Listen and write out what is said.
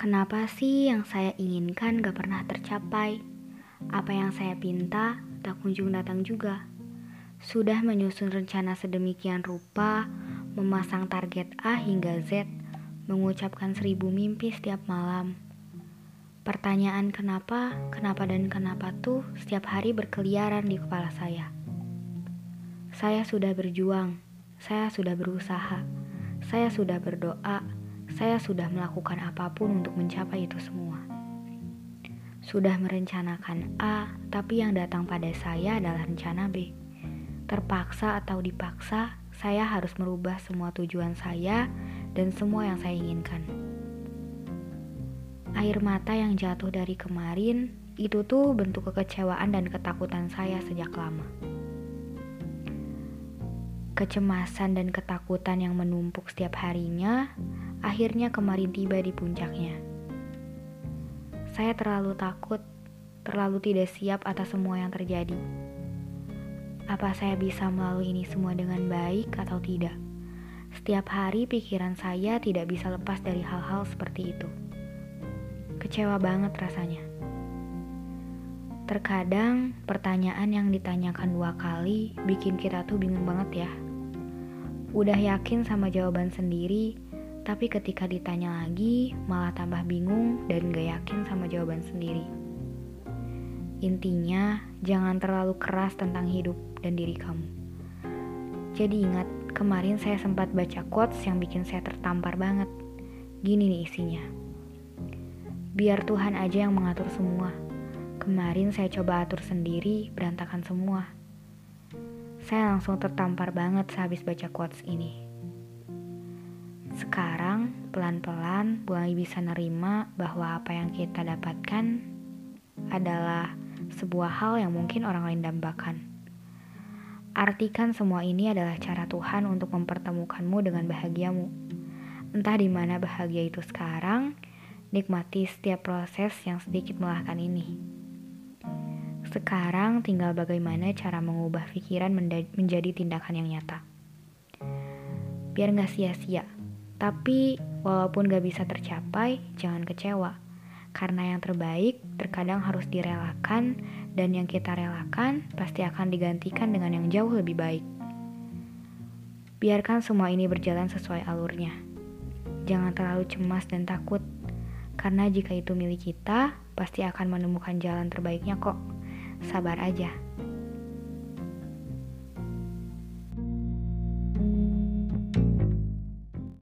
Kenapa sih yang saya inginkan gak pernah tercapai? Apa yang saya pinta tak kunjung datang juga. Sudah menyusun rencana sedemikian rupa, memasang target A hingga Z, mengucapkan seribu mimpi setiap malam. Pertanyaan kenapa, kenapa dan kenapa tuh setiap hari berkeliaran di kepala saya. Saya sudah berjuang, saya sudah berusaha, saya sudah berdoa, saya sudah melakukan apa pun untuk mencapai itu semua. Sudah merencanakan A, tapi yang datang pada saya adalah rencana B. Terpaksa atau dipaksa, saya harus merubah semua tujuan saya dan semua yang saya inginkan. Air mata yang jatuh dari kemarin itu tuh bentuk kekecewaan dan ketakutan saya sejak lama. Kecemasan dan ketakutan yang menumpuk setiap harinya akhirnya kemarin tiba di puncaknya. Saya terlalu takut, terlalu tidak siap atas semua yang terjadi. Apa saya bisa melalui ini semua dengan baik atau tidak? Setiap hari pikiran saya tidak bisa lepas dari hal-hal seperti itu. Kecewa banget rasanya. Terkadang pertanyaan yang ditanyakan dua kali bikin kita tuh bingung banget ya. Udah yakin sama jawaban sendiri, tapi ketika ditanya lagi, malah tambah bingung dan gak yakin sama jawaban sendiri. Intinya, jangan terlalu keras tentang hidup dan diri kamu. Jadi ingat, kemarin saya sempat baca quotes yang bikin saya tertampar banget. Gini nih isinya. Biar Tuhan aja yang mengatur semua. Kemarin saya coba atur sendiri, berantakan semua. Saya langsung tertampar banget sehabis baca quotes ini. Sekarang, pelan-pelan mulai bisa nerima bahwa apa yang kita dapatkan adalah sebuah hal yang mungkin orang lain dambakan. Artikan semua ini adalah cara Tuhan untuk mempertemukanmu dengan bahagiamu. Entah di mana bahagia itu sekarang, nikmati setiap proses yang sedikit melahkan ini. Sekarang tinggal bagaimana cara mengubah pikiran menjadi tindakan yang nyata. Biar gak sia-sia, tapi walaupun gak bisa tercapai, jangan kecewa. Karena yang terbaik terkadang harus direlakan dan yang kita relakan pasti akan digantikan dengan yang jauh lebih baik. Biarkan semua ini berjalan sesuai alurnya. Jangan terlalu cemas dan takut, karena jika itu milik kita, pasti akan menemukan jalan terbaiknya kok. Sabar aja.